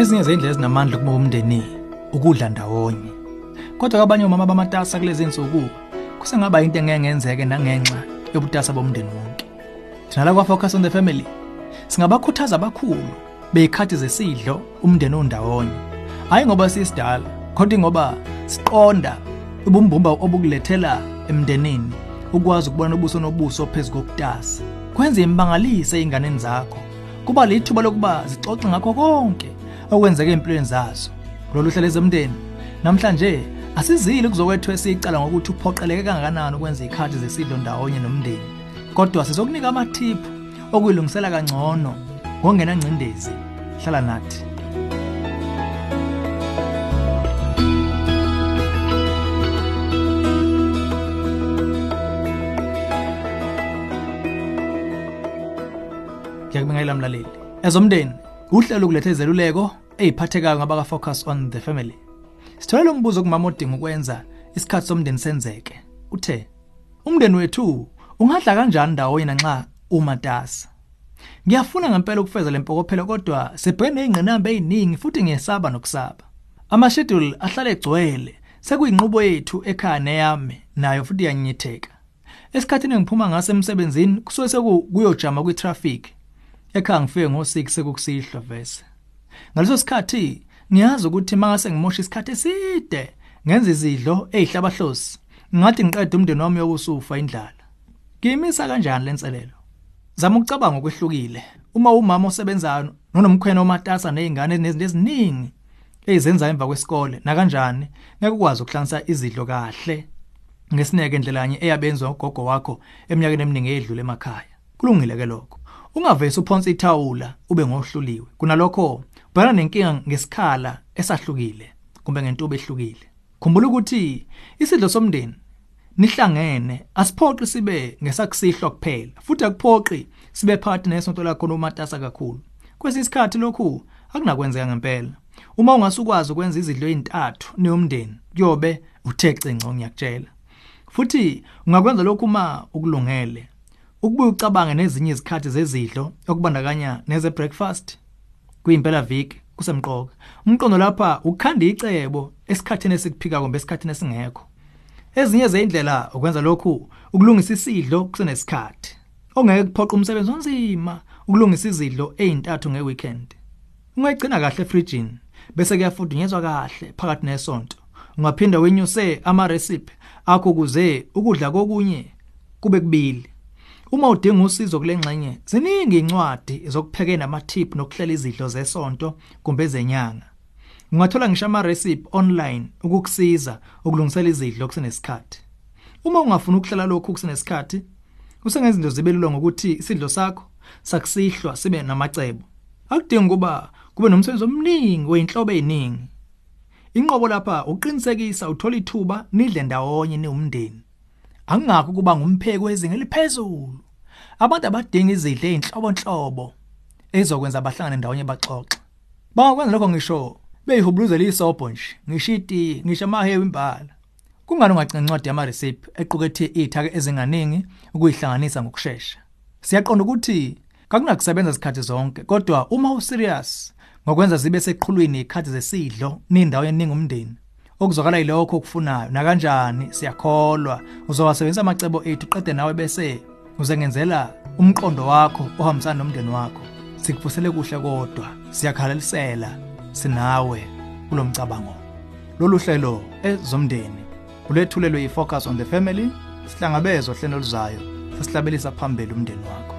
ezinye zey'ndlela ezinamandla ukuba umndeni ukudla ndawonye. Kodwa kwabanye omama bamatasa kulezi nsuku kusengaba into engeke ngenzeke nangenxa yobutasa bomndeni wonke. Thina la kwa-focus on the family singabakhuthaza abakhulu bey'khathi zesidlo umndeni ondawonye hhayi ngoba sisidala kodwa ngoba siqonda ubumbumba obukulethela emndenini ukwazi ukubona ubuso nobuso phezu kokutasa. Kwenza imbangalise ey'nganeni zakho kuba lithuba lokuba zixoxe ngakho konke. Okwenzeka empilweni zazo. Lolu hlelo ezomndeni namhlanje asizile kuzokwethwesa icala ngokuthi uphoqeleke kangakanani ukwenza ikhathi zesidlo ndawonye nomndeni. Kodwa sizokunika amathiphu okuyilungisela kangcono ngongenangcindezi hlala nathi. Ngiyakubingelela mlaleli. Ezomndeni uhlelo ukuletha izeluleko eziphathekayo ngabaka focus on the family. Sitholela umbuzo kumama odinga ukwenza isikhathi somndeni senzeke. Uthe umndeni wethu ungadla kanjani ndawonye nanxa umatasa ngiyafuna ngempela ukufeza lempokophelo kodwa sibhekene nezingqinamba eziningi futhi ngiyesaba nokusaba. Amashedule ahlale egcwele sekuyinqubo yethu ekhaya neyami nayo futhi yanyitheka esikhathini engiphuma ngaso emsebenzini kusuke sekuyojama kwi-traffic. Ekhaya ngifike ngo-6 sekukusihlwa vese. Ngaleso sikhathi ngiyazi ukuthi mangase ngimosha isikhathi eside ngenza izidlo ezihlabahlosi ngathi ngiqeda umndeni wami yokusufa indlala. Ngiyimisa kanjani lenselelo zama ukucabanga okwehlukile. Uma umama osebenzayo nonomkhwena omatasa nezingane nezinto eziningi ezenza emva kwesikole na kanjani ngeke ukwazi ukuhlanganisa izidlo kahle ngesineke indlelanye eyabenzwa ugogo wakho eminyakeni eminingi edlule emakhaya. Kulungile ke lokho. Ungavesi uphonsa ithawula ube ngohluliwe. Kunalokho bhekana nenkinga ngesikhala esahlukile kumbe ngentubo ehlukile. Khumbula ukuthi isidlo somndeni nihlangene asiphoqi sibe ngesakusihlwa kuphela futhi akuphoqi sibe phakathi nesonto lakho lomatasa kakhulu. Kwesinye isikhathi lokhu akunakwenzeka ngempela. Uma ungasukwazi ukwenza izidlo ezintathu niyomndeni kuyobe uthe cinco ngiyakutshela. Futhi ungakwenza lokhu uma ukulungele. Ukubuye ucabange nezinye izikhathi zezidlo okubandakanya neze breakfast kuyimpela viki kusemqoka. Umqondo lapha ukukhanda icebo esikhathini esikuphika kumbe esikhathini esingekho. Ezinye zeindlela ukwenza lokhu ukulungisa isidlo kusenesikhathi. Ongeke kuphoqa umsebenzi onzima ukulungisa izidlo ezintathu ngeweekend. Ungayigcina kahle efrijini bese kuyafudunyezwa kahle phakathi nesonto. Ungaphinda wenyuse ama recipe akho kuze ukudla kokunye kube kubili. Uma udinga usizo kulengxenye, ziningi incwadi zokupheka namathip nokuhlela izidlo zesonto kumbe ezenyanga. Ungathola ngisho ama recipe online ukukusiza ukulungisela izidlo kusenesikhathi. Uma ungafuna ukuhlela lokhu kusenesikhathi, usengezinto zibelula ngokuthi isidlo sakho sakusihlwa sibe namacebo. Akudingi kuba kube nomsebenzi omningi weinhlobo eziningi. Inqobo lapha uqinisekisa uthola ithuba nidle ndawonye niwumndeni. Angakho kuba ngumpheki wezinga eliphezulu. Abantu abadinga izidle ezinhlobonhlobo ezokwenza abahlangane ndawonye baxoxe. Bangakwenza lokho ngisho beyihubuluzela isobho nje ngisho iti ngisho amahewu imbala. Kungani ungagcina incwadi yama recipe equkethe izithake ezinganingi ukuyihlanganisa ngokusheshsha siyaqonda ukuthi kakunakusebenza isikhathi zonke kodwa uma userious ngokwenza zibe seqhulwini ikhathi zesidlo nindawo yeningi umndeni okuzwakala yilokho okufunayo. Na kanjani siyakholwa. Uzowasebenzisa amacebo ethu qede nawe bese uzengenzela umqondo wakho ohambisana nomndeni wakho. Sikufusele kuhle kodwa siyakhalalisela sinawe kulomcabango lolu hlelo ezomndeni ulethulelwe yifocus on the family sihlangabezwa hlelo luzayo sesihlabelisa phambili umndeni wakho.